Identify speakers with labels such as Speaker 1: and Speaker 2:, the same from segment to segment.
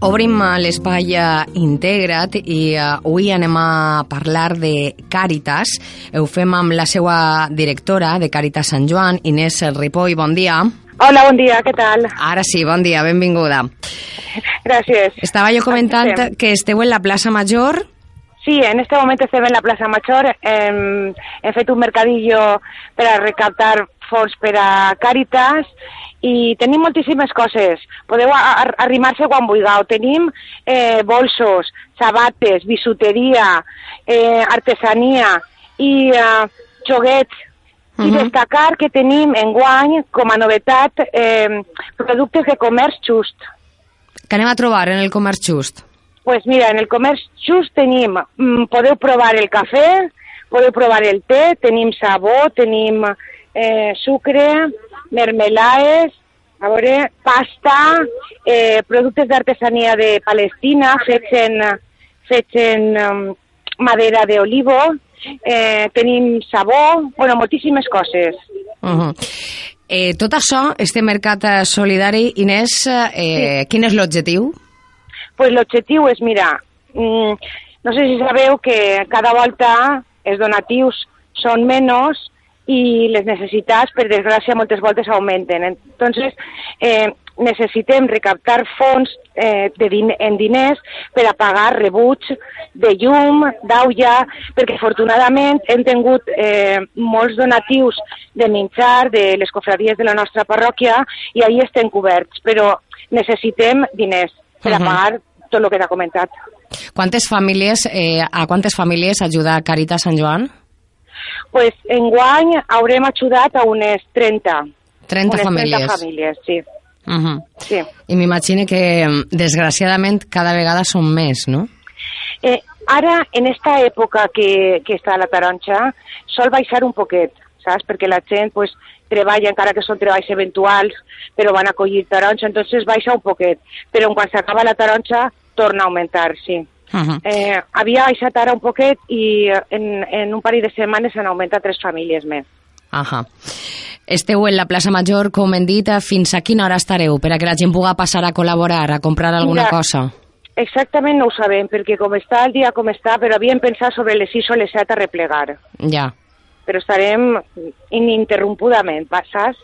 Speaker 1: Obrim eh, l'espai eh, Integra't i uh, avui anem a parlar de Càritas. Ho fem amb la seva directora de Càritas Sant Joan, Inés Ripoll. Bon dia.
Speaker 2: Hola, bon dia, què tal?
Speaker 1: Ara sí, bon dia, benvinguda.
Speaker 2: Gràcies.
Speaker 1: Estava jo comentant
Speaker 2: estem?
Speaker 1: que esteu en la plaça Major.
Speaker 2: Sí, en este momento estem en la plaça Major. Hem, hem fet un mercadillo per a recaptar fons per a Càritas i tenim moltíssimes coses. Podeu arrimar-se quan vulgueu. Tenim eh, bolsos, sabates, bisuteria, eh, artesania i eh, joguets. I
Speaker 1: Mhm.
Speaker 2: destacar que tenim enguany, com a novetat, eh, productes de comerç just.
Speaker 1: Que anem a trobar en el Comerç Just.
Speaker 2: Pues mira, en el comerç just tenim, mm, podeu provar el cafè, podeu provar el té, tenim sabó, tenim eh, sucre, mermelades, a veure, pasta, eh, productes d'artesania de Palestina fets en, fets en um, madera d'olivo, eh, tenim sabó, bueno, moltíssimes coses.
Speaker 1: Uh -huh. eh, tot això, este mercat eh, solidari, Inés, eh, quin és l'objectiu?
Speaker 2: pues l'objectiu és, mira, mm, no sé si sabeu que cada volta els donatius són menys i les necessitats, per desgràcia, moltes voltes augmenten. Entonces, eh, necessitem recaptar fons eh, de din en diners per a pagar rebuig de llum, d'aulla, perquè afortunadament hem tingut eh, molts donatius de menjar de les cofradies de la nostra parròquia i ahir estem coberts, però necessitem diners per a pagar tot el que t'ha comentat.
Speaker 1: Quantes famílies, eh, a quantes famílies ajuda Càritas Sant Joan?
Speaker 2: Pues, enguany haurem ajudat a unes 30.
Speaker 1: 30
Speaker 2: unes
Speaker 1: famílies.
Speaker 2: 30 famílies, sí.
Speaker 1: Uh -huh.
Speaker 2: sí.
Speaker 1: I m'imagino que, mm, desgraciadament, cada vegada són més, no?
Speaker 2: Eh, ara, en esta època que, que està la taronja, sol baixar un poquet, saps? Perquè la gent pues, treballa, encara que són treballs eventuals, però van a collir taronja, entonces baixa un poquet. Però quan s'acaba la taronja, torna a augmentar, sí.
Speaker 1: Uh -huh.
Speaker 2: Eh, havia baixat ara un poquet i eh, en, en un parell de setmanes s'han augmentat tres famílies més.
Speaker 1: Ahà. Esteu en la plaça Major, com hem dit, fins a quina hora estareu? Per a que la gent pugui passar a col·laborar, a comprar alguna
Speaker 2: Mira,
Speaker 1: cosa.
Speaker 2: Exactament no ho sabem, perquè com està el dia com està, però havíem pensat sobre les 6 o les 7 a replegar.
Speaker 1: Ja.
Speaker 2: Però estarem ininterrompudament, saps?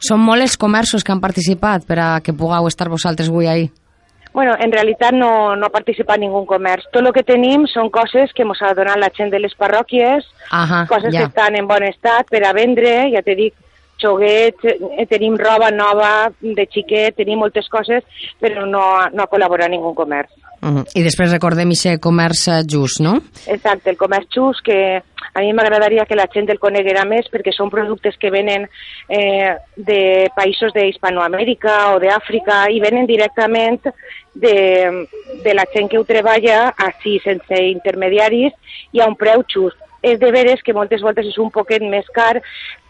Speaker 1: Són molts els comerços que han participat per a que pugueu estar vosaltres avui ahí.
Speaker 2: Bueno, en realitat no, no ha participat ningú comerç. Tot el que tenim són coses que ens ha donat la gent de les parròquies,
Speaker 1: Ahà,
Speaker 2: coses que
Speaker 1: ja.
Speaker 2: estan en bon estat per a vendre, ja te dic, xoguets, eh, tenim roba nova de xiquet, tenim moltes coses, però no, no ha col·laborat ningú comerç.
Speaker 1: Uh -huh. I després recordem aquest comerç eh, just, no?
Speaker 2: Exacte, el comerç just, que a mi m'agradaria que la gent el coneguera més perquè són productes que venen eh, de països d'Hispanoamèrica o d'Àfrica i venen directament de, de la gent que ho treballa així, sense intermediaris i a un preu just. És de veres que moltes voltes és un poquet més car,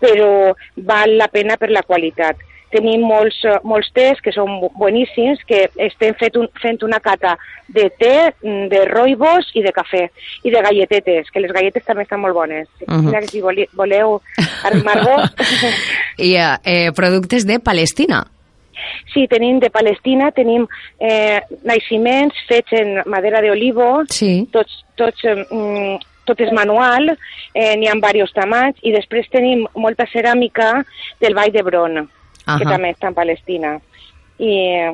Speaker 2: però val la pena per la qualitat. Tenim molts, eh, molts tés que són boníssims, que estem fet un, fent una cata de té, mm, de roibos i de cafè, i de galletetes, que les galletes també estan molt bones.
Speaker 1: Mhm.
Speaker 2: Mira que si voli, voleu arrimar-vos...
Speaker 1: I eh, eh, productes de Palestina.
Speaker 2: sí, tenim de Palestina, tenim eh, naixements fets en madera d'olivo,
Speaker 1: Sí.
Speaker 2: tots, tots, eh, mm, tot és manual, eh, n'hi ha diversos tamanys, i després tenim molta ceràmica del Vall d'Hebron, que
Speaker 1: Ahà.
Speaker 2: també està en Palestina. I eh,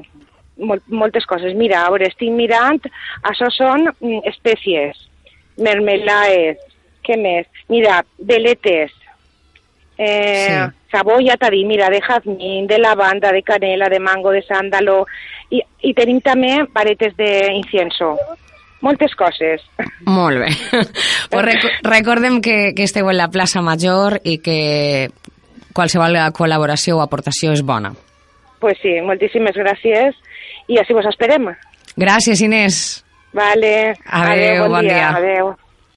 Speaker 2: mol moltes coses. Mira, a veure, estic mirant, això són mm, espècies, mermelades, què més? Mira, veletes, eh,
Speaker 1: Sí.
Speaker 2: sabó, ja t'ha dit, mira, de jazmín, de lavanda, de canela, de mango, de sándalo, i, i tenim també varetes d'incienso. Moltes coses.
Speaker 1: Molt bé. pues rec recordem que, que esteu en la plaça Major i que qualsevol col·laboració o aportació és bona.
Speaker 2: Pues sí, moltíssimes gràcies i així vos esperem.
Speaker 1: Gràcies, Inés.
Speaker 2: Vale.
Speaker 1: Adéu, bon dia.
Speaker 2: Adéu.